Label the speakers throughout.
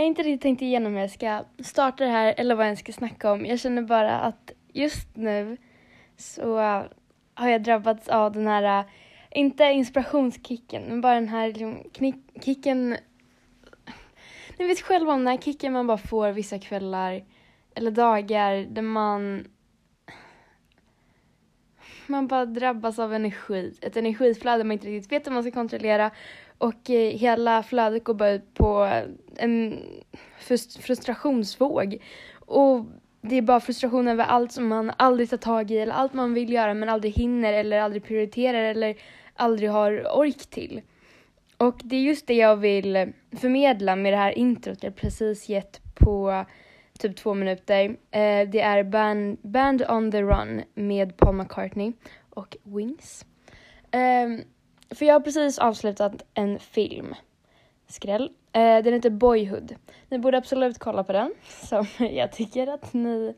Speaker 1: Jag har inte riktigt tänkt igenom hur jag ska starta det här eller vad jag ska snacka om. Jag känner bara att just nu så har jag drabbats av den här, inte inspirationskicken, men bara den här liksom, kicken. Ni vet själva om den här kicken man bara får vissa kvällar eller dagar där man man bara drabbas av energi. Ett energiflöde man inte riktigt vet hur man ska kontrollera och eh, hela flödet går bara ut på en frustrationsvåg. Och det är bara frustration över allt som man aldrig tar tag i eller allt man vill göra men aldrig hinner eller aldrig prioriterar eller aldrig har ork till. Och det är just det jag vill förmedla med det här introt jag precis gett på typ två minuter. Eh, det är Band, Band on the Run med Paul McCartney och Wings. Eh, för jag har precis avslutat en film. Skräll. Eh, den heter Boyhood. Ni borde absolut kolla på den. Som jag tycker att ni...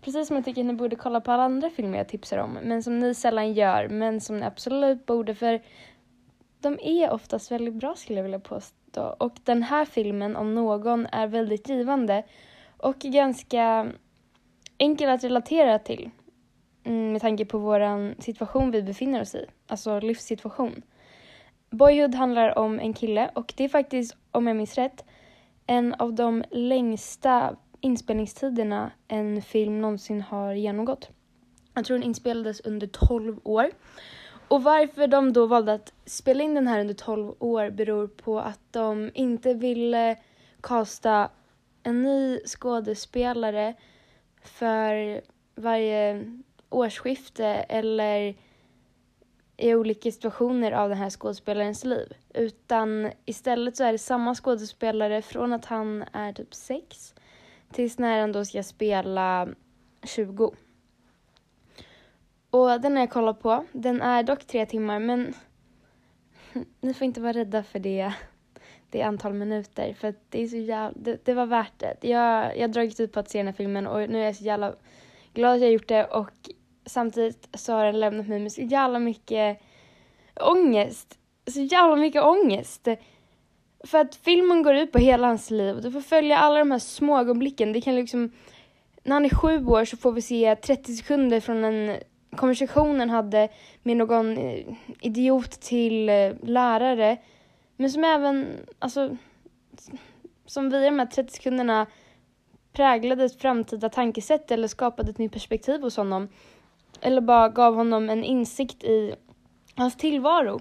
Speaker 1: Precis som jag tycker att ni borde kolla på alla andra filmer jag tipsar om. Men som ni sällan gör. Men som ni absolut borde för de är oftast väldigt bra skulle jag vilja påstå. Och den här filmen om någon är väldigt givande. Och ganska enkel att relatera till. Mm, med tanke på vår situation vi befinner oss i. Alltså livssituation. Boyhood handlar om en kille och det är faktiskt, om jag minns rätt, en av de längsta inspelningstiderna en film någonsin har genomgått. Jag tror den inspelades under 12 år. Och varför de då valde att spela in den här under 12 år beror på att de inte ville kasta en ny skådespelare för varje årsskifte eller i olika situationer av den här skådespelarens liv. Utan istället så är det samma skådespelare från att han är typ sex tills när han då ska spela 20. Och den har jag kollat på. Den är dock tre timmar men ni får inte vara rädda för det, det antal minuter för att det är så jävla, det, det var värt det. Jag, jag har dragit ut på att se den här filmen och nu är jag så jävla glad att jag gjort det och samtidigt så har den lämnat mig med så jävla mycket ångest. Så jävla mycket ångest. För att filmen går ut på hela hans liv. Du får följa alla de här små ögonblicken. Det kan liksom... När han är sju år så får vi se 30 sekunder från en konversation han hade med någon eh, idiot till eh, lärare. Men som även, alltså, som via de här 30 sekunderna präglade ett framtida tankesätt eller skapade ett nytt perspektiv hos honom eller bara gav honom en insikt i hans tillvaro.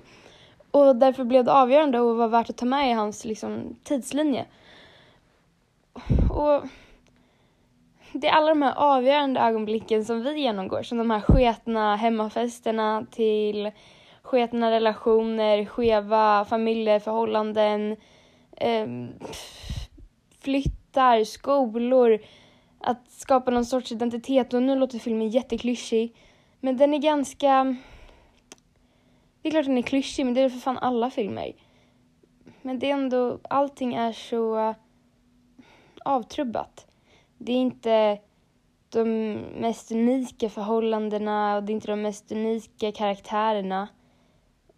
Speaker 1: Och därför blev det avgörande och var värt att ta med i hans liksom, tidslinje. Och det är alla de här avgörande ögonblicken som vi genomgår, som de här sketna hemmafesterna till sketna relationer, skeva familjeförhållanden, eh, flyttar, skolor, att skapa någon sorts identitet. Och nu låter filmen jätteklyschig, men den är ganska... Det är klart den är klyschig, men det är för fan alla filmer. Men det är ändå, allting är så eh, avtrubbat. Det är inte de mest unika förhållandena och det är inte de mest unika karaktärerna.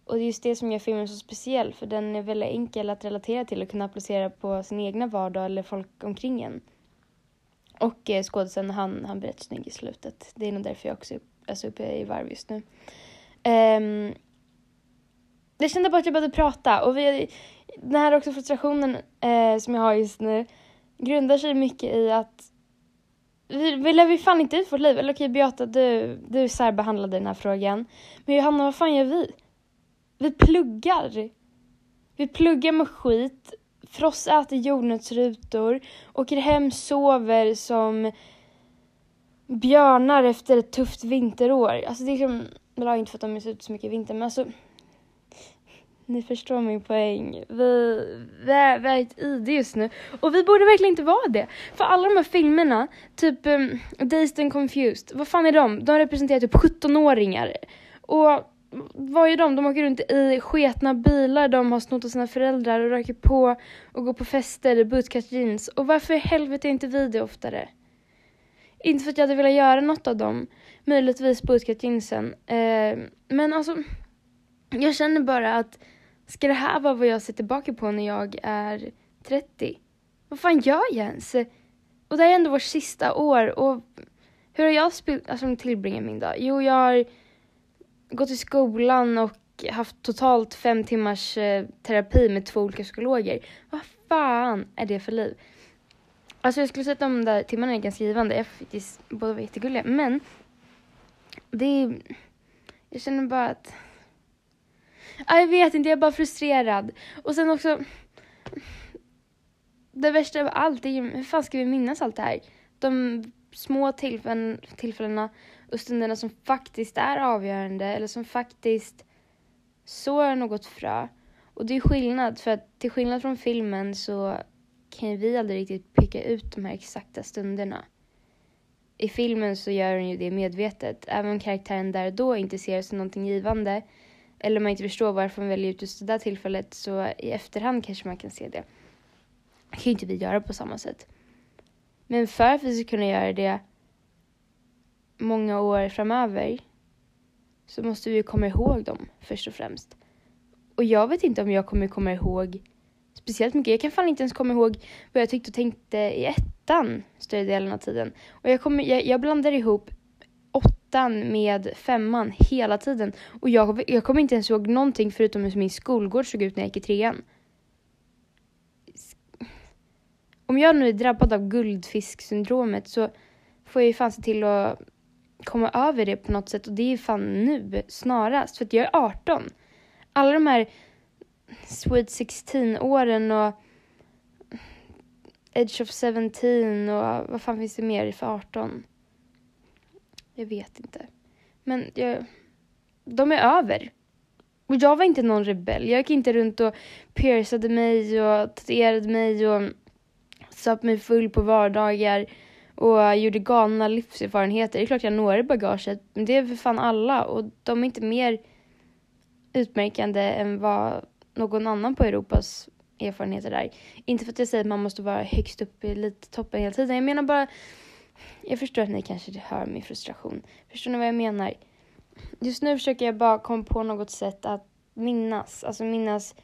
Speaker 1: Och det är just det som gör filmen så speciell, för den är väldigt enkel att relatera till och kunna applicera på sin egna vardag eller folk omkring en. Och eh, skådisen, han, han blir rätt snygg i slutet. Det är nog därför jag också är alltså, uppe i varv just nu. Um, jag kände bara att jag behövde prata och vi, den här också frustrationen eh, som jag har just nu grundar sig mycket i att vi, vi lever ju fan inte ut vårt liv. Eller okej Beata, du, du särbehandlade den här frågan. Men Johanna, vad fan gör vi? Vi pluggar. Vi pluggar med skit Frost äter jordnötsrutor, åker hem, sover som björnar efter ett tufft vinterår. Alltså det är liksom, bra inte för att de är ute så mycket i vinter, men alltså ni förstår min poäng. Vi, vi, är, vi är ett ide just nu. Och vi borde verkligen inte vara det. För alla de här filmerna, typ um, Dazed and Confused, vad fan är de? De representerar typ 17-åringar. Och vad gör de? De åker runt i sketna bilar de har snott av sina föräldrar och röker på och går på fester i bootcut jeans. Och varför i helvete är inte vi det oftare? Inte för att jag hade velat göra något av dem, möjligtvis bootcut jeansen. Eh, men alltså, jag känner bara att ska det här vara vad jag ser tillbaka på när jag är 30? vad fan gör jag ens? Och det här är ändå vårt sista år och hur har jag alltså, tillbringat min dag? Jo, jag har gått i skolan och haft totalt fem timmars eh, terapi med två olika psykologer. Vad fan är det för liv? Alltså jag skulle säga att de där timmarna är ganska givande. Jag faktiskt båda var jättegulliga. Men det är... Jag känner bara att... Ah, jag vet inte, jag är bara frustrerad. Och sen också... Det värsta av allt är ju, hur fan ska vi minnas allt det här? De små tillfällen, tillfällena och stunderna som faktiskt är avgörande eller som faktiskt sår något frö. Och det är skillnad, för att till skillnad från filmen så kan vi aldrig riktigt peka ut de här exakta stunderna. I filmen så gör hon ju det medvetet, även om karaktären där och då inte ser det som någonting givande eller man inte förstår varför hon väljer ut just det där tillfället så i efterhand kanske man kan se det. Det kan ju inte vi göra på samma sätt. Men för att vi ska kunna göra det många år framöver så måste vi komma ihåg dem först och främst. Och jag vet inte om jag kommer komma ihåg speciellt mycket. Jag kan fan inte ens komma ihåg vad jag tyckte och tänkte i ettan större delen av tiden. Och jag, kommer, jag, jag blandar ihop åttan med femman hela tiden. Och jag, jag kommer inte ens ihåg någonting förutom hur min skolgård såg ut när jag gick i trean. Om jag nu är drabbad av guldfisksyndromet så får jag ju fan se till att komma över det på något sätt och det är fan nu, snarast. För att jag är 18. Alla de här Sweet 16-åren och Edge of 17 och vad fan finns det mer för 18? Jag vet inte. Men jag, de är över. Och jag var inte någon rebell. Jag gick inte runt och piercade mig och tatuerade mig och söp mig full på vardagar och gjorde galna livserfarenheter. Det är klart jag når i bagaget, men det är för fan alla och de är inte mer utmärkande än vad någon annan på Europas erfarenheter där. Inte för att jag säger att man måste vara högst upp i elittoppen hela tiden. Jag menar bara, jag förstår att ni kanske hör min frustration. Förstår ni vad jag menar? Just nu försöker jag bara komma på något sätt att minnas, alltså minnas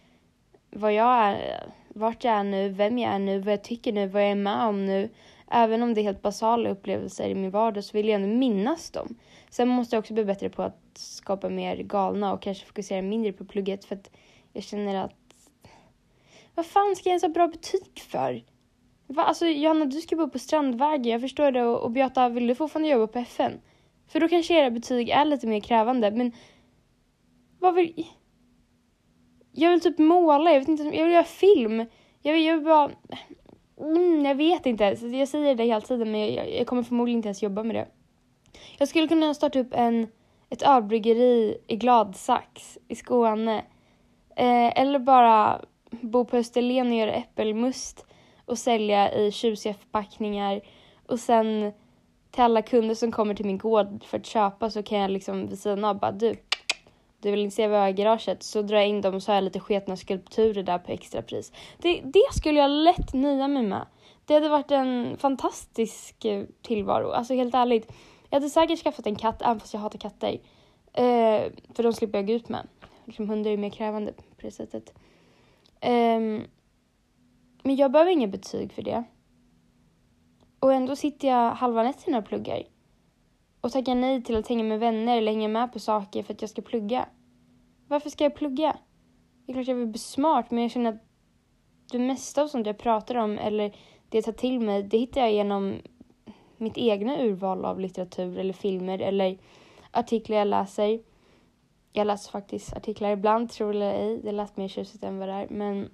Speaker 1: vad jag är, vart jag är nu, vem jag är nu, vad jag tycker nu, vad jag är med om nu. Även om det är helt basala upplevelser i min vardag så vill jag ändå minnas dem. Sen måste jag också bli bättre på att skapa mer galna och kanske fokusera mindre på plugget för att jag känner att vad fan ska jag ens ha bra betyg för? Va? Alltså Johanna, du ska bo på Strandvägen, jag förstår det. Och, och Beata, vill du fortfarande jobba på FN? För då kanske era betyg är lite mer krävande, men vad vill... Jag vill typ måla, jag vet inte, jag vill göra film. Jag vill, jag vill bara... Mm, jag vet inte. Så jag säger det hela tiden, men jag, jag kommer förmodligen inte ens jobba med det. Jag skulle kunna starta upp en, ett ölbryggeri i Gladsax i Skåne. Eh, eller bara bo på Österlen och göra äppelmust och sälja i tjusiga förpackningar. Och sen till alla kunder som kommer till min gård för att köpa så kan jag liksom vid sidan av bara du, du vill inte se vad jag har i garaget? Så drar jag in dem och så har jag lite sketna skulpturer där på extrapris. Det, det skulle jag lätt nöja mig med. Det hade varit en fantastisk eh, tillvaro, alltså helt ärligt. Jag hade säkert skaffat en katt, även fast jag hatar katter. Eh, för de slipper jag gå ut med. Liksom, hundar är mer krävande på det sättet. Eh, men jag behöver inga betyg för det. Och ändå sitter jag halva nätterna och pluggar. Och tackar nej till att hänga med vänner eller hänga med på saker för att jag ska plugga. Varför ska jag plugga? Det är klart jag vill bli smart, men jag känner att det mesta av sånt jag pratar om eller det jag tar till mig, det hittar jag genom mitt egna urval av litteratur eller filmer eller artiklar jag läser. Jag läser faktiskt artiklar ibland, tror eller ej. Det lät mer tjusigt än vad det är. Men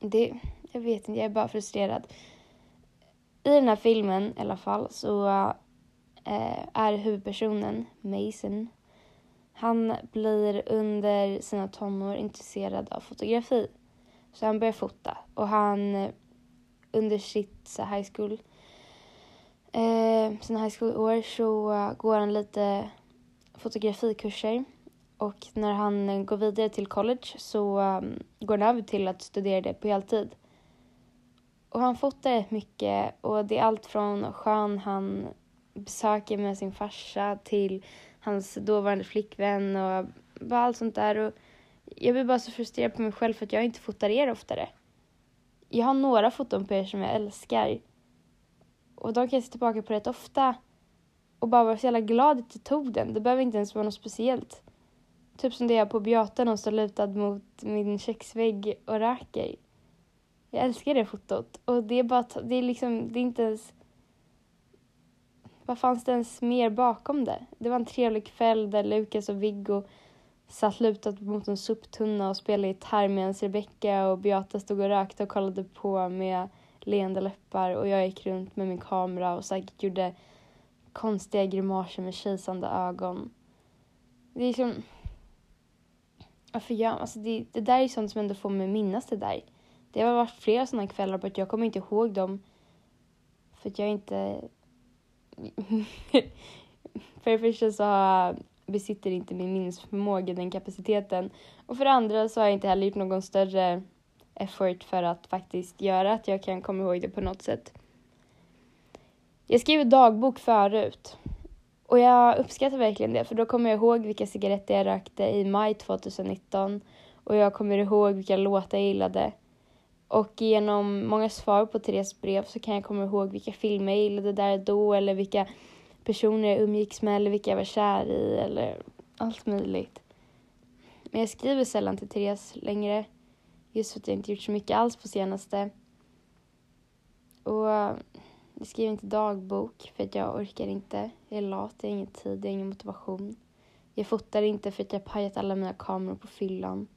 Speaker 1: det, jag vet inte, jag är bara frustrerad. I den här filmen i alla fall så Eh, är huvudpersonen Mason. Han blir under sina tonår intresserad av fotografi. Så han börjar fota och han eh, under sitt high school eh, sina high school-år så går han lite fotografikurser och när han går vidare till college så um, går han över till att studera det på heltid. Och han fotar rätt mycket och det är allt från sjön han besöker med sin farsa till hans dåvarande flickvän och bara allt sånt där. Och jag blir bara så frustrerad på mig själv för att jag inte fotar er oftare. jag har några foton på er som jag älskar. Och de kan jag se tillbaka på rätt ofta. Och bara vara så jävla glad att jag tog den. Det behöver inte ens vara något speciellt. Typ som det jag på Beata, hon står lutad mot min köksvägg och röker. Jag älskar det fotot. Och det är bara, det är liksom, det är inte ens... Vad fanns det ens mer bakom det? Det var en trevlig kväll där Lukas och Viggo satt lutat mot en soptunna och spelade gitarr medan Rebecca och Beata stod och rökte och kollade på med leende läppar och jag gick runt med min kamera och säkert gjorde konstiga grimaser med kisande ögon. Det är liksom... Varför gör alltså det, det där är sånt som ändå får mig minnas det där. Det har varit flera sådana kvällar på att jag kommer inte ihåg dem för att jag inte... för det första så besitter inte min minnesförmåga den kapaciteten. Och för det andra så har jag inte heller gjort någon större effort för att faktiskt göra att jag kan komma ihåg det på något sätt. Jag skrev dagbok förut och jag uppskattar verkligen det för då kommer jag ihåg vilka cigaretter jag rökte i maj 2019 och jag kommer ihåg vilka låtar jag gillade. Och genom många svar på Therese brev så kan jag komma ihåg vilka filmer jag gillade där då eller vilka personer jag umgicks med eller vilka jag var kär i eller allt möjligt. Men jag skriver sällan till Therese längre. Just för att jag inte gjort så mycket alls på senaste. Och eh, jag skriver inte dagbok för att jag orkar inte. Jag är lat, jag har ingen tid, jag har ingen motivation. Jag fotar inte för att jag pajat alla mina kameror på fyllan.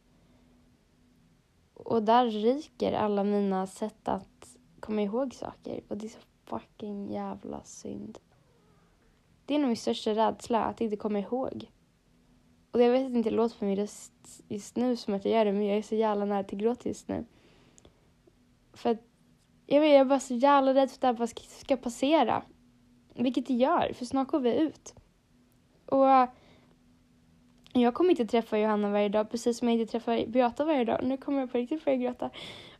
Speaker 1: Och där ryker alla mina sätt att komma ihåg saker. Och det är så fucking jävla synd. Det är nog min största rädsla, att inte komma ihåg. Och jag vet inte, det låter på min röst just nu som att jag gör det, men jag är så jävla nära till gråt just nu. För att, jag vet, jag är bara så jävla rädd för att det här bara ska, ska passera. Vilket det gör, för snart går vi ut. Och jag kommer inte träffa Johanna varje dag, precis som jag inte träffar Beata varje dag. Nu kommer jag på riktigt börja gråta.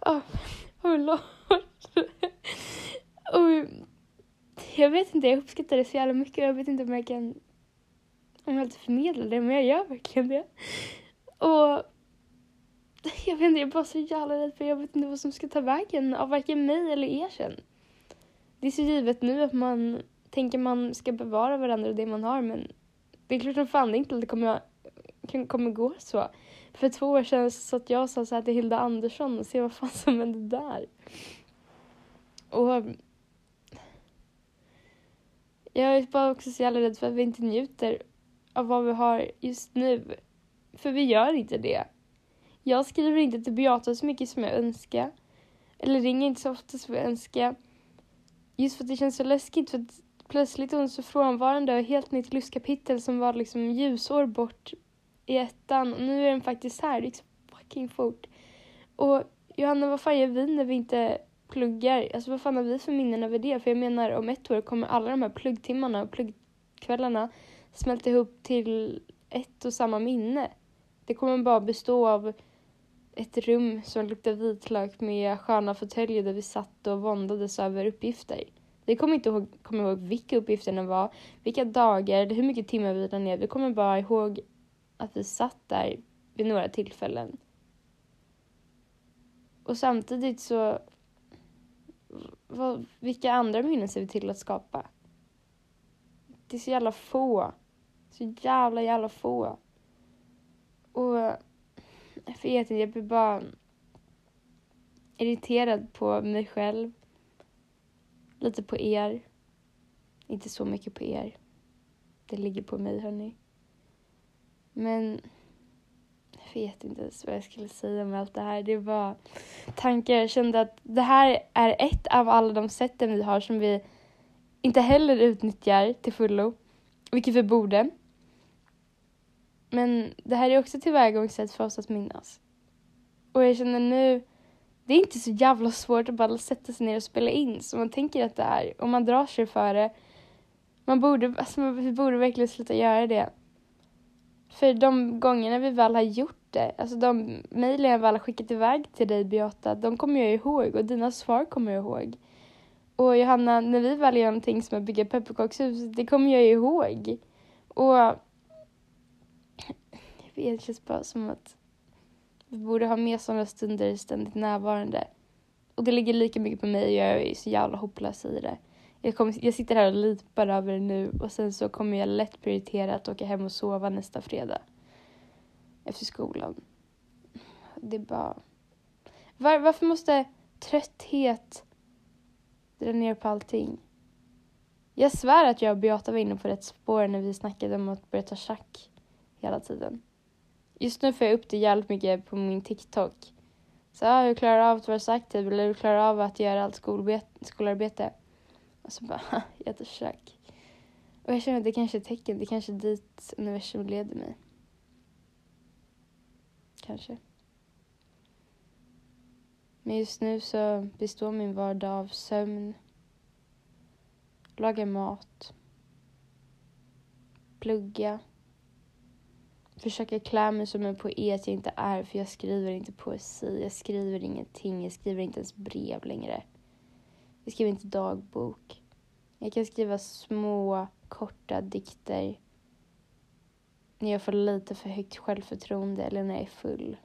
Speaker 1: Åh, oh, Lord. och jag vet inte, jag uppskattar det så jävla mycket. Jag vet inte om jag kan om jag inte förmedla det, men jag gör verkligen det. Och jag vet inte, jag är bara så jävla rädd för jag vet inte vad som ska ta vägen av varken mig eller er sen. Det är så givet nu att man tänker man ska bevara varandra och det man har, men det är klart som fan det inte det kommer, kommer gå så. För två år sedan så satt jag och sa så här till Hilda Andersson och se vad fan som hände där. Och jag är bara också så jävla rädd för att vi inte njuter av vad vi har just nu. För vi gör inte det. Jag skriver inte till Beata så mycket som jag önskar. Eller ringer inte så ofta som jag önskar. Just för att det känns så läskigt för att plötsligt är hon så frånvarande och helt nytt lustkapitel som var liksom ljusår bort i ettan och nu är den faktiskt här. Det gick så fucking fort. Och Johanna, vad fan gör vi när vi inte pluggar. Alltså vad fan har vi för minnen över det? För jag menar om ett år kommer alla de här pluggtimmarna och pluggkvällarna smälta ihop till ett och samma minne. Det kommer bara bestå av ett rum som luktar vitlök med sköna fåtöljer där vi satt och våndades över uppgifter. Vi kommer inte ihåg, kommer ihåg vilka uppgifterna var, vilka dagar eller hur mycket timmar vi lade ner. Vi kommer bara ihåg att vi satt där vid några tillfällen. Och samtidigt så vad, vilka andra minnen ser vi till att skapa? Det är så jävla få. Så jävla, jävla få. Och jag vet inte, jag blir bara irriterad på mig själv. Lite på er. Inte så mycket på er. Det ligger på mig, hörni. Men jag vet inte ens vad jag skulle säga med allt det här. Det var tankar. Jag kände att det här är ett av alla de sätten vi har som vi inte heller utnyttjar till fullo, vilket vi borde. Men det här är också tillvägagångssätt för oss att minnas. Och jag känner nu, det är inte så jävla svårt att bara sätta sig ner och spela in som man tänker att det är. Och man drar sig för det. Man borde, alltså, vi borde verkligen sluta göra det. För de gångerna vi väl har gjort det, alltså de mejlen jag väl har skickat iväg till dig Beata, de kommer jag ihåg och dina svar kommer jag ihåg. Och Johanna, när vi väl gör någonting som att bygga pepparkakshus, det kommer jag ihåg. Och jag vet, det känns bara som att vi borde ha mer sådana stunder ständigt närvarande. Och det ligger lika mycket på mig och jag är så jävla hopplös i det. Jag, kommer, jag sitter här och lipar över det nu och sen så kommer jag lätt prioritera att åka hem och sova nästa fredag. Efter skolan. Det är bara... Var, varför måste trötthet dra ner på allting? Jag svär att jag och Beata var inne på rätt spår när vi snackade om att börja ta schack hela tiden. Just nu får jag upp det jävligt mycket på min TikTok. Så ja, hur klarar du av att vara så aktiv? Eller hur klarar du av att göra allt skolarbete? Och så bara, jag tar schack. Och jag känner att det kanske är ett tecken. Det kanske är dit universum leder mig. Kanske. Men just nu så består min vardag av sömn, laga mat, plugga, försöka klä mig som en poet jag inte är för jag skriver inte poesi, jag skriver ingenting, jag skriver inte ens brev längre. Jag skriver inte dagbok. Jag kan skriva små, korta dikter när jag får lite för högt självförtroende eller när jag är full.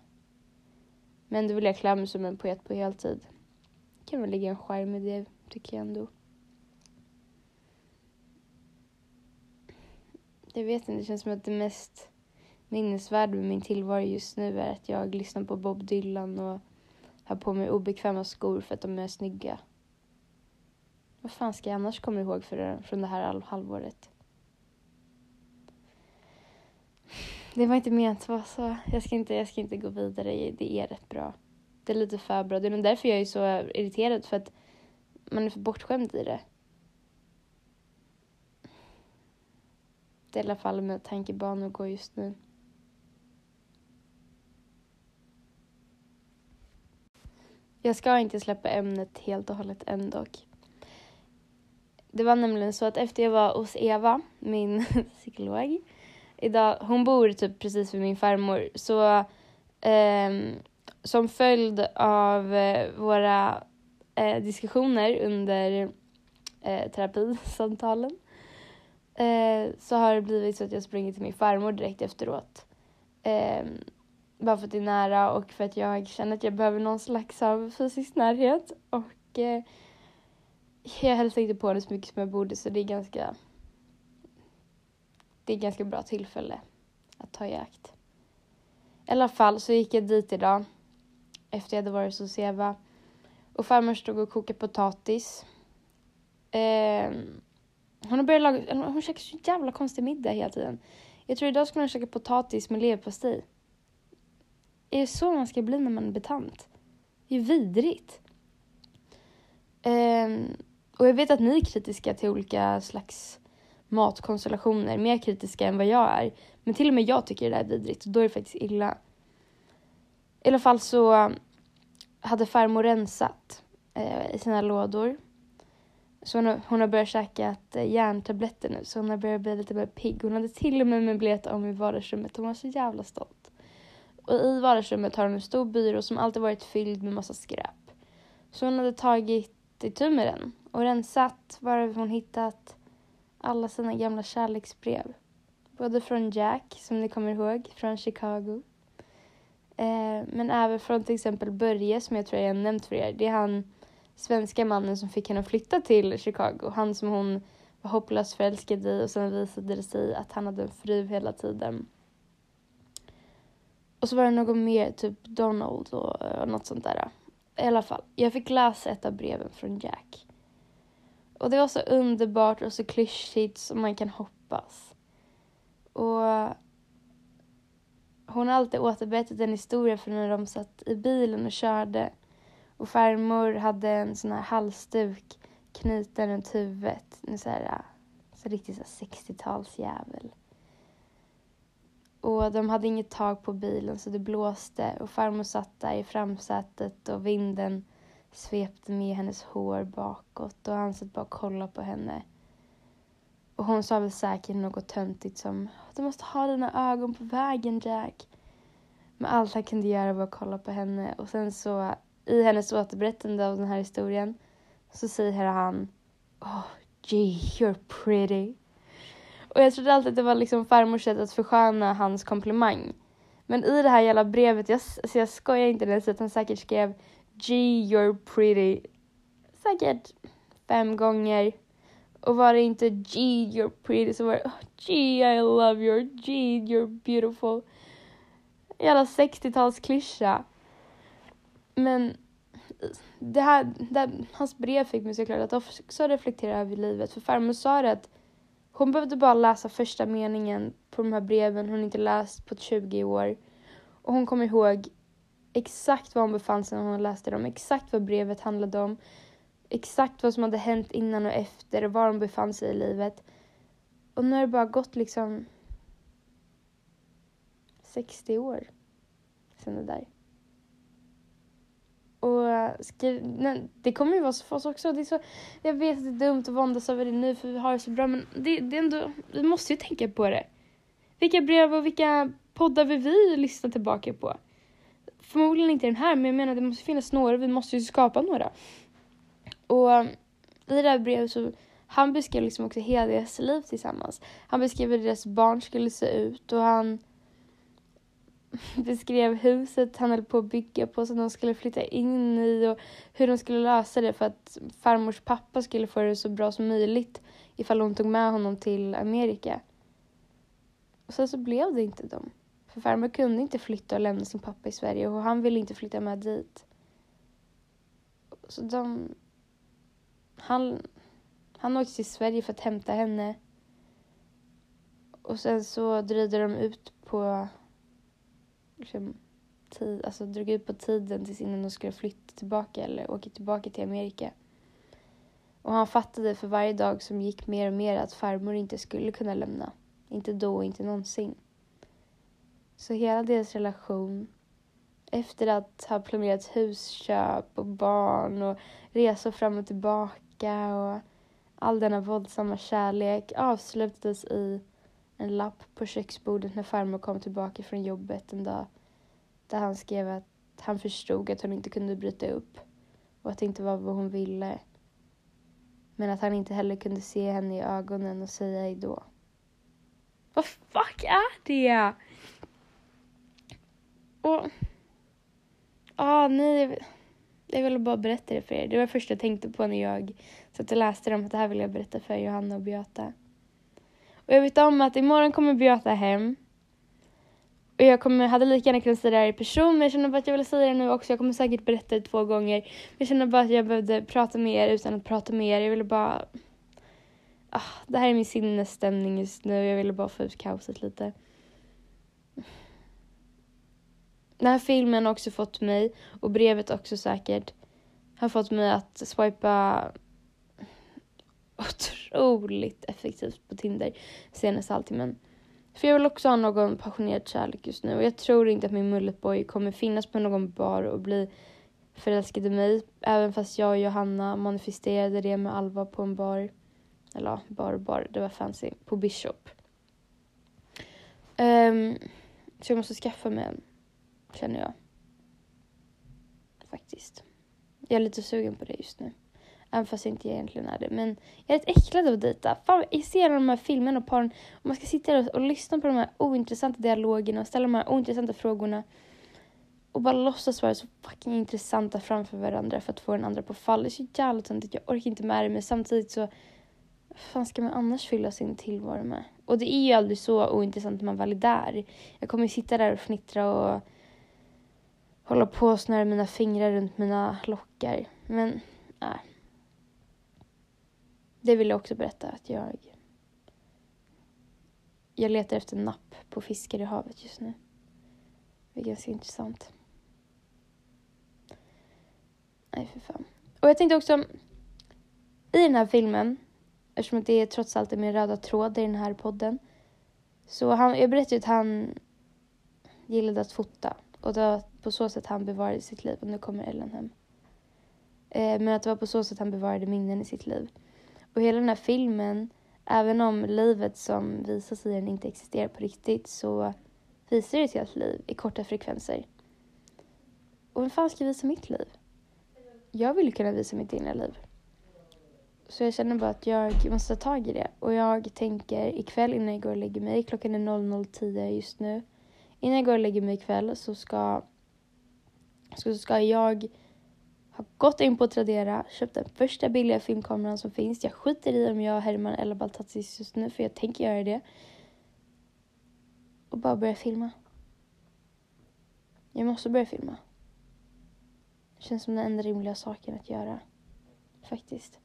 Speaker 1: Men då vill jag klä mig som en poet på heltid. Det kan väl ligga en charm i det, tycker jag ändå. Jag vet inte, det känns som att det mest minnesvärda med min tillvaro just nu är att jag lyssnar på Bob Dylan och har på mig obekväma skor för att de är snygga. Vad fan ska jag annars komma ihåg för, från det här halvåret? Det var inte menat att vara så. Jag ska, inte, jag ska inte gå vidare. Det är rätt bra. Det är lite för bra. Det är därför jag är så irriterad. För att man är för bortskämd i det. Det är i alla fall med tankebanor går just nu. Jag ska inte släppa ämnet helt och hållet än dock. Det var nämligen så att efter jag var hos Eva, min psykolog, idag, hon bor typ precis vid min farmor, så eh, som följd av eh, våra eh, diskussioner under eh, terapisamtalen eh, så har det blivit så att jag springer till min farmor direkt efteråt. Eh, bara för att det är nära och för att jag känner att jag behöver någon slags av fysisk närhet. Och eh, jag hälsar inte på henne så mycket som jag borde så det är ganska det är ett ganska bra tillfälle att ta i akt. I alla fall så gick jag dit idag efter jag hade varit hos Eva och farmor stod och kokade potatis. Eh, hon har börjat laga, hon käkar så jävla konstig middag hela tiden. Jag tror idag skulle hon käka potatis med leverpastej. Är det så man ska bli när man är betant? Det är ju vidrigt. Eh, och jag vet att ni är kritiska till olika slags matkonstellationer, mer kritiska än vad jag är. Men till och med jag tycker det där är vidrigt och då är det faktiskt illa. I alla fall så um, hade farmor rensat eh, i sina lådor. Så hon har, hon har börjat käka eh, järntabletter nu så hon har börjat bli lite mer pigg. Hon hade till och med möblerat om i vardagsrummet. Hon var så jävla stolt. Och i vardagsrummet har hon en stor byrå som alltid varit fylld med massa skräp. Så hon hade tagit itu med den och rensat varav hon hittat alla sina gamla kärleksbrev. Både från Jack, som ni kommer ihåg, från Chicago. Eh, men även från till exempel Börje, som jag tror jag har nämnt för er. Det är han svenska mannen som fick henne att flytta till Chicago. Han som hon var hopplöst förälskad i och sen visade det sig att han hade en fru hela tiden. Och så var det någon mer, typ Donald och, och något sånt där. I alla fall, jag fick läsa ett av breven från Jack. Och det var så underbart och så klyschigt som man kan hoppas. Och hon har alltid återberättat en historia från när de satt i bilen och körde. Och farmor hade en sån här halsduk knuten runt huvudet. En så här, så riktigt 60-talsjävel. Och de hade inget tak på bilen så det blåste och farmor satt där i framsätet och vinden svepte med hennes hår bakåt och han satt bara och kollade på henne. Och hon sa väl säkert något töntigt som Du måste ha dina ögon på vägen Jack. Men allt han kunde göra var att kolla på henne och sen så i hennes återberättande av den här historien så säger han Oh, gee, you're pretty. Och jag trodde alltid att det var liksom farmors sätt att försköna hans komplimang. Men i det här jävla brevet, jag, alltså jag skojar inte ens att han säkert skrev G, you're pretty säkert fem gånger. Och var det inte G, you're pretty så var det oh, G, I love you, G, you're beautiful. Jävla 60-talsklyscha. Men det här, det hans brev fick mig såklart att också reflektera över livet. För farmor sa det att hon behövde bara läsa första meningen på de här breven hon inte läst på 20 år. Och hon kom ihåg exakt var hon befann sig när hon läste dem, exakt vad brevet handlade om, exakt vad som hade hänt innan och efter och var hon befann sig i livet. Och nu har det bara gått liksom 60 år sen det där. Och eh, skriv, nej, det kommer ju vara så för oss också. Det är så, jag vet att det är dumt att våndas över det nu för vi har det så bra men det, det är ändå, vi måste ju tänka på det. Vilka brev och vilka poddar vill vi lyssna tillbaka på? Förmodligen inte den här men jag menar det måste finnas några, vi måste ju skapa några. Och um, i det här brevet så han beskrev liksom också hela deras liv tillsammans. Han beskrev hur deras barn skulle se ut och han beskrev huset han höll på att bygga på som de skulle flytta in i och hur de skulle lösa det för att farmors pappa skulle få det så bra som möjligt ifall hon tog med honom till Amerika. Och sen så blev det inte dem. För farmor kunde inte flytta och lämna sin pappa i Sverige och han ville inte flytta med dit. Så de... Han, han åkte till Sverige för att hämta henne. Och sen så dröjde de ut på liksom, tid, alltså drog ut på tiden tills innan de skulle flytta tillbaka eller åka tillbaka till Amerika. Och han fattade för varje dag som gick mer och mer att farmor inte skulle kunna lämna. Inte då och inte någonsin. Så hela deras relation, efter att ha planerat husköp och barn och resor fram och tillbaka och all denna våldsamma kärlek avslutades i en lapp på köksbordet när farmor kom tillbaka från jobbet en dag. Där han skrev att han förstod att hon inte kunde bryta upp och att det inte var vad hon ville. Men att han inte heller kunde se henne i ögonen och säga hejdå. Vad fuck är det? Och... Ah, nej. Jag ville bara berätta det för er. Det var det första jag tänkte på när jag satt och läste dem. Att det här vill jag berätta för Johanna och Beata. Och jag vet om att imorgon kommer Beata hem. Och jag kommer, hade lika gärna kunnat säga det här i person, men jag känner bara att jag vill säga det nu också. Jag kommer säkert berätta det två gånger. Men jag känner bara att jag behövde prata med er utan att prata med er. Jag ville bara... Ah, det här är min sinnesstämning just nu. Jag ville bara få ut kaoset lite. Den här filmen har också fått mig, och brevet också säkert, har fått mig att swipa otroligt effektivt på Tinder senaste halvtimmen. För jag vill också ha någon passionerad kärlek just nu och jag tror inte att min mulletboy kommer finnas på någon bar och bli förälskad i mig. Även fast jag och Johanna manifesterade det med Alva på en bar. Eller ja, bar och bar, det var fancy. På Bishop. Um, så jag måste skaffa mig en, känner jag. Faktiskt. Jag är lite sugen på det just nu. Även fast jag inte egentligen är det. Men jag är rätt äcklad av att dejta. Fan, jag ser de här filmerna och paren och man ska sitta och, och lyssna på de här ointressanta dialogerna och ställa de här ointressanta frågorna. Och bara låtsas vara så fucking intressanta framför varandra för att få den andra på fall. Det är så jävla töntigt. Jag orkar inte med det men samtidigt så vad fan ska man annars fylla sin tillvaro med? Och det är ju aldrig så ointressant när man väl är där. Jag kommer sitta där och fnittra och hålla på och snöra mina fingrar runt mina lockar. Men, nej. Det vill jag också berätta att jag... Jag letar efter napp på fiskar i havet just nu. Det är ganska intressant. Nej, för fan. Och jag tänkte också, i den här filmen, eftersom det är trots allt är min röda tråd i den här podden, så han, jag berättade att han gillade att fota och det på så sätt han bevarade sitt liv. Och nu kommer Ellen hem. Eh, men att det var på så sätt han bevarade minnen i sitt liv. Och hela den här filmen, även om livet som visas i den inte existerar på riktigt så visar det ett helt liv i korta frekvenser. Och vem fan ska visa mitt liv? Jag vill kunna visa mitt egna liv. Så jag känner bara att jag måste ta tag i det. Och jag tänker ikväll innan jag går och lägger mig, klockan är 00.10 just nu. Innan jag går och lägger mig ikväll så ska, så ska jag har gått in på Tradera, köpt den första billiga filmkameran som finns. Jag skiter i om jag, Herman eller Baltazis just nu, för jag tänker göra det. Och bara börja filma. Jag måste börja filma. Det känns som den enda rimliga saken att göra. Faktiskt.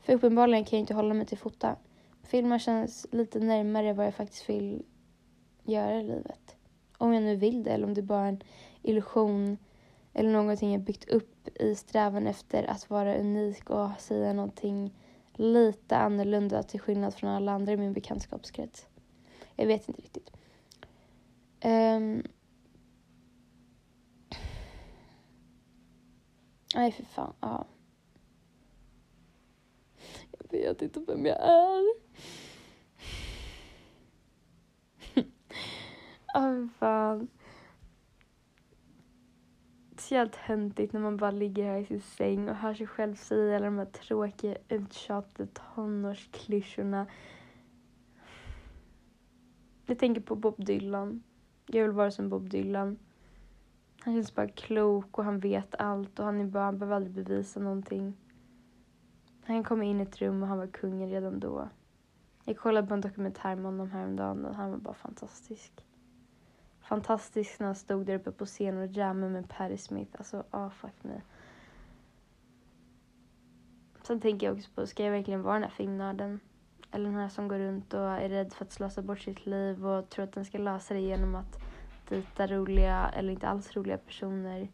Speaker 1: För uppenbarligen kan jag inte hålla mig till fota. Filma känns lite närmare vad jag faktiskt vill göra i livet. Om jag nu vill det eller om det bara är en illusion eller någonting jag byggt upp i strävan efter att vara unik och säga någonting lite annorlunda till skillnad från alla andra i min bekantskapskrets. Jag vet inte riktigt. Um... Nej, för fan. Ja. Jag vet inte vem jag är. Ja, oh, fan speciellt höntigt töntigt när man bara ligger här i sin säng och hör sig själv säga alla de här tråkiga, uttjatade tonårsklyschorna. Jag tänker på Bob Dylan. Jag vill vara som Bob Dylan. Han känns bara klok och han vet allt och han, är bara, han behöver aldrig bevisa någonting. Han kom in i ett rum och han var kungen redan då. Jag kollade på en dokumentär med honom häromdagen och han var bara fantastisk. Fantastisk när han stod där uppe på scenen och jammade med Patti Smith. Alltså, ah oh, fuck me. Sen tänker jag också på, ska jag verkligen vara den här filmnörden? Eller den här som går runt och är rädd för att slösa bort sitt liv och tror att den ska lösa det genom att dejta roliga eller inte alls roliga personer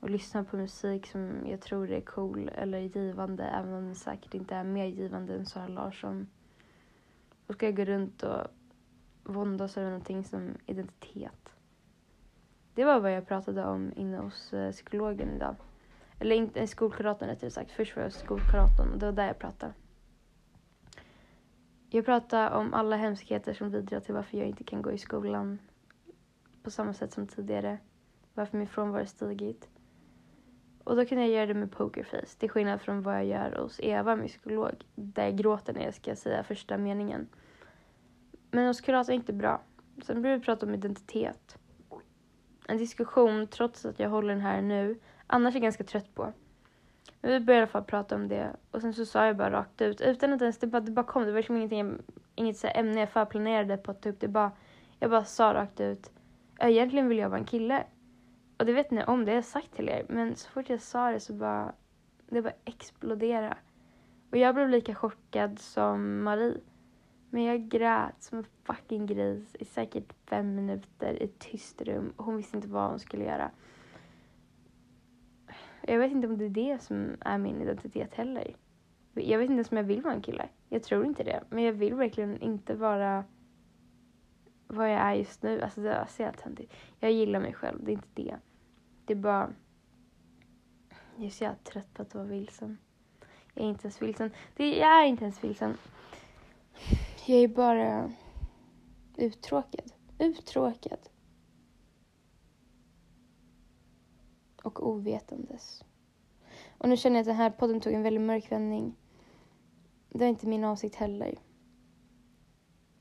Speaker 1: och lyssna på musik som jag tror är cool eller givande även om den säkert inte är mer givande än Sara Larsson. Och ska jag gå runt och våndas över någonting som identitet. Det var vad jag pratade om inne hos eh, psykologen idag. Eller inte eh, skolkuratorn rättare sagt. Först var jag hos skolkuratorn och det var där jag pratade. Jag pratade om alla hemskheter som bidrar till varför jag inte kan gå i skolan på samma sätt som tidigare. Varför min frånvaro stigit. Och då kan jag göra det med pokerface, till skillnad från vad jag gör hos Eva, min psykolog, där jag gråter när jag ska säga första meningen. Men hos kuratorn är inte bra. Sen började vi prata om identitet. En diskussion, trots att jag håller den här nu, annars är jag ganska trött på. Men vi började i alla fall prata om det och sen så sa jag bara rakt ut, utan att ens, det bara, det bara kom, det var liksom ingenting, inget så ämne jag förplanerade på att ta upp, det bara, jag bara sa rakt ut, egentligen vill jag vara en kille. Och det vet ni om, det har jag sagt till er, men så fort jag sa det så bara, det bara explodera. Och jag blev lika chockad som Marie. Men jag grät som en fucking gris i säkert fem minuter i ett tyst rum hon visste inte vad hon skulle göra. Jag vet inte om det är det som är min identitet heller. Jag vet inte ens om jag vill vara en kille. Jag tror inte det. Men jag vill verkligen inte vara vad jag är just nu. Alltså det är så jävla töntigt. Jag gillar mig själv, det är inte det. Det är bara... Jag är så jävla trött på att vara vilsen. Jag är inte ens vilsen. Det, jag är inte ens vilsen. Jag är bara uttråkad. Uttråkad. Och ovetandes. Och nu känner jag att den här podden tog en väldigt mörk vändning. Det var inte min avsikt heller.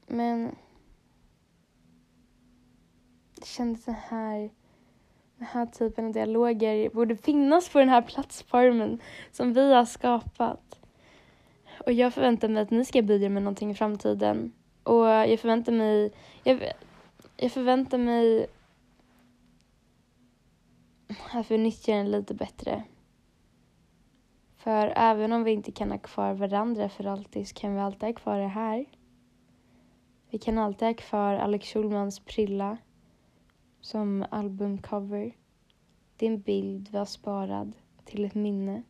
Speaker 1: Men Jag kände att den här, den här typen av dialoger borde finnas på den här plattformen som vi har skapat. Och jag förväntar mig att ni ska bidra med någonting i framtiden. Och jag förväntar mig, jag, jag förväntar mig att vi nyttjar den lite bättre. För även om vi inte kan ha kvar varandra för alltid så kan vi alltid ha kvar det här. Vi kan alltid ha kvar Alex Schulmans Prilla som albumcover. Det är en bild vi har sparad till ett minne.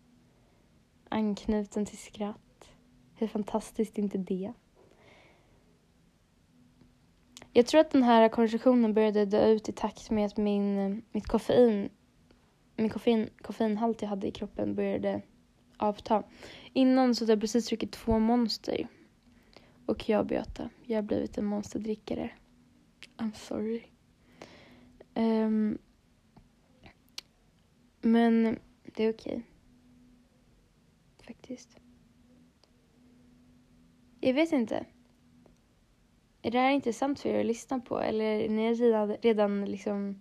Speaker 1: Anknuten till skratt. Hur fantastiskt är inte det? Jag tror att den här konversationen började dö ut i takt med att min, mitt koffein, min koffein, koffeinhalt jag hade i kroppen började avta. Innan så hade jag precis druckit två monster. Och jag Beata, jag har blivit en monsterdrickare. I'm sorry. Um, men det är okej. Okay. Faktiskt. Jag vet inte. Är det här intressant för er att lyssna på eller är ni redan, redan liksom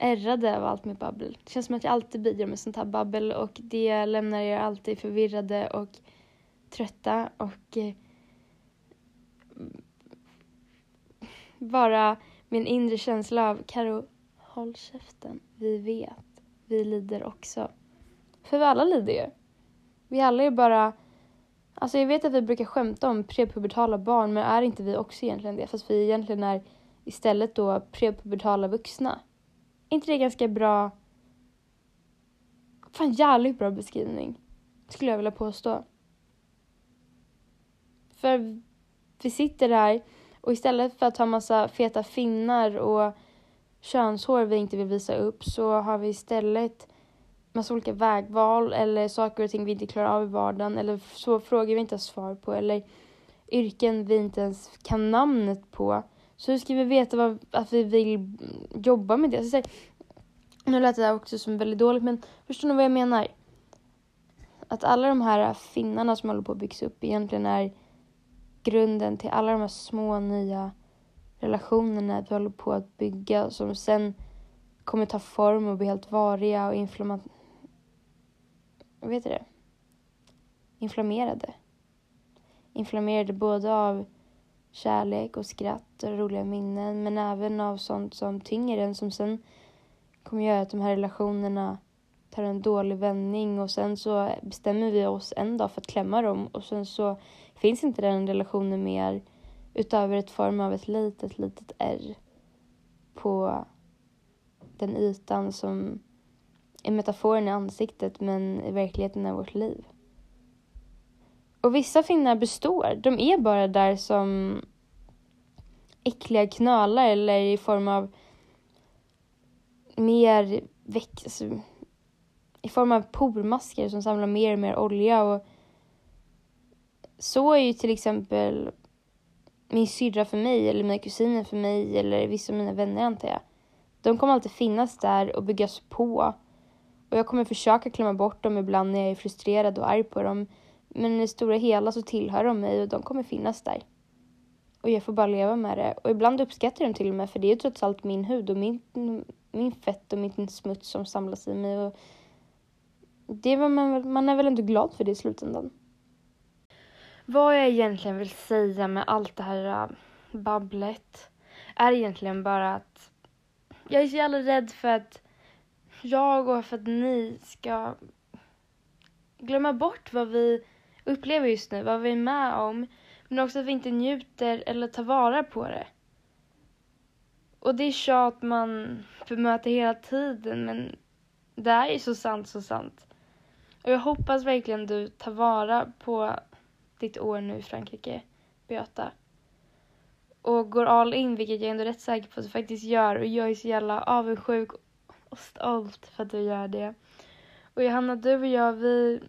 Speaker 1: ärrade av allt med babbel. Det känns som att jag alltid bidrar med sånt här babbel och det lämnar er alltid förvirrade och trötta och eh, bara min inre känsla av Karo, håll käften. Vi vet. Vi lider också. För vi alla lider ju. Vi alla är bara... Alltså jag vet att vi brukar skämta om prepubertala barn men är inte vi också egentligen det? Fast vi egentligen är istället då prepubertala vuxna. Är inte det ganska bra? Fan jävligt bra beskrivning. Skulle jag vilja påstå. För vi sitter här och istället för att ha massa feta finnar och könshår vi inte vill visa upp så har vi istället massa olika vägval eller saker och ting vi inte klarar av i vardagen eller så frågor vi inte har svar på eller yrken vi inte ens kan namnet på. Så hur ska vi veta vad, att vi vill jobba med det? Alltså, så här, nu lät det där också som väldigt dåligt men förstår ni vad jag menar? Att alla de här finnarna som håller på att byggas upp egentligen är grunden till alla de här små nya relationerna vi håller på att bygga som sen kommer ta form och bli helt variga och inflamma... Vad heter det? Inflammerade. Inflammerade både av kärlek och skratt och roliga minnen men även av sånt som tynger en som sen kommer göra att de här relationerna tar en dålig vändning och sen så bestämmer vi oss en dag för att klämma dem och sen så finns inte den relationen mer utöver ett form av ett litet, litet R på den ytan som är metaforen i ansiktet men i verkligheten är vårt liv. Och vissa finnar består. De är bara där som äckliga knölar eller i form av mer väx... Alltså, i form av pormasker som samlar mer och mer olja och så är ju till exempel min syrra för mig eller mina kusiner för mig eller vissa av mina vänner antar jag. De kommer alltid finnas där och byggas på. Och jag kommer försöka klämma bort dem ibland när jag är frustrerad och arg på dem. Men i det stora hela så tillhör de mig och de kommer finnas där. Och jag får bara leva med det. Och ibland uppskattar jag dem till och med för det är ju trots allt min hud och min, min fett och min smuts som samlas i mig. Och det är man, man är väl ändå glad för det i slutändan. Vad jag egentligen vill säga med allt det här äh, babblet är egentligen bara att jag är så jävla rädd för att jag och för att ni ska glömma bort vad vi upplever just nu, vad vi är med om. Men också att vi inte njuter eller tar vara på det. Och det är tjat man bemöter hela tiden men det är ju så sant, så sant. Och jag hoppas verkligen du tar vara på ditt år nu i Frankrike, Beata. Och går all in, vilket jag är ändå rätt säker på att du faktiskt gör. Och jag är så jävla avundsjuk och stolt för att du gör det. Och Johanna, du och jag, vi...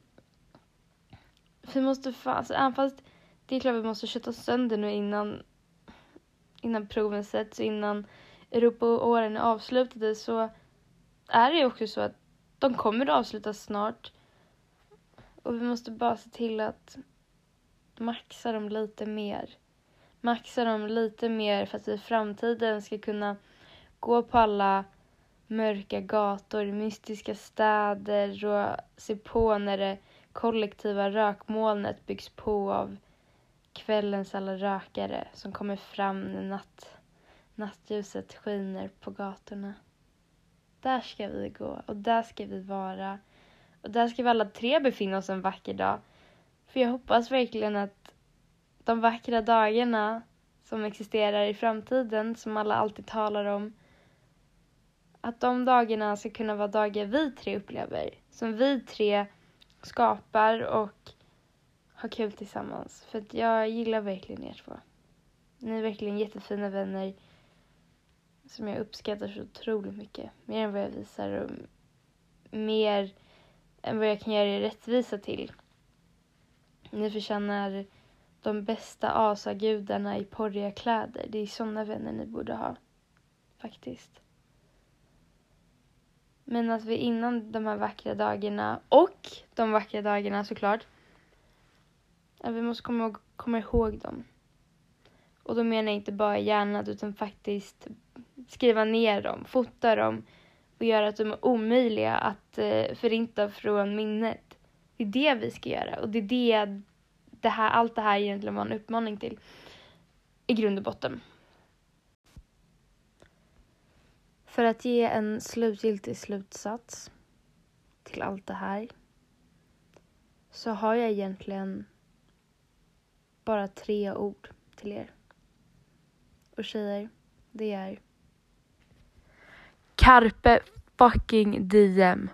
Speaker 1: Vi måste fan, alltså, även fast det är klart vi måste kötta sönder nu innan, innan proven sätts, innan Europaåren är avslutade så är det ju också så att de kommer att avslutas snart. Och vi måste bara se till att maxa dem lite mer. Maxa dem lite mer för att vi i framtiden ska kunna gå på alla mörka gator, mystiska städer och se på när det kollektiva rökmolnet byggs på av kvällens alla rökare som kommer fram när natt, nattljuset skiner på gatorna. Där ska vi gå och där ska vi vara. Och där ska vi alla tre befinna oss en vacker dag. För jag hoppas verkligen att de vackra dagarna som existerar i framtiden, som alla alltid talar om, att de dagarna ska kunna vara dagar vi tre upplever. Som vi tre skapar och har kul tillsammans. För att jag gillar verkligen er två. Ni är verkligen jättefina vänner som jag uppskattar så otroligt mycket. Mer än vad jag visar och mer än vad jag kan göra er rättvisa till. Ni förtjänar de bästa asagudarna i porriga kläder. Det är sådana vänner ni borde ha. Faktiskt. Men att vi innan de här vackra dagarna och de vackra dagarna såklart. Att vi måste komma, komma ihåg dem. Och då menar jag inte bara hjärnan utan faktiskt skriva ner dem, fota dem och göra att de är omöjliga att eh, förinta från minnet. Det är det vi ska göra och det är det, det här, allt det här egentligen var en uppmaning till i grund och botten. För att ge en slutgiltig slutsats till allt det här så har jag egentligen bara tre ord till er. Och tjejer, det är Carpe fucking diem.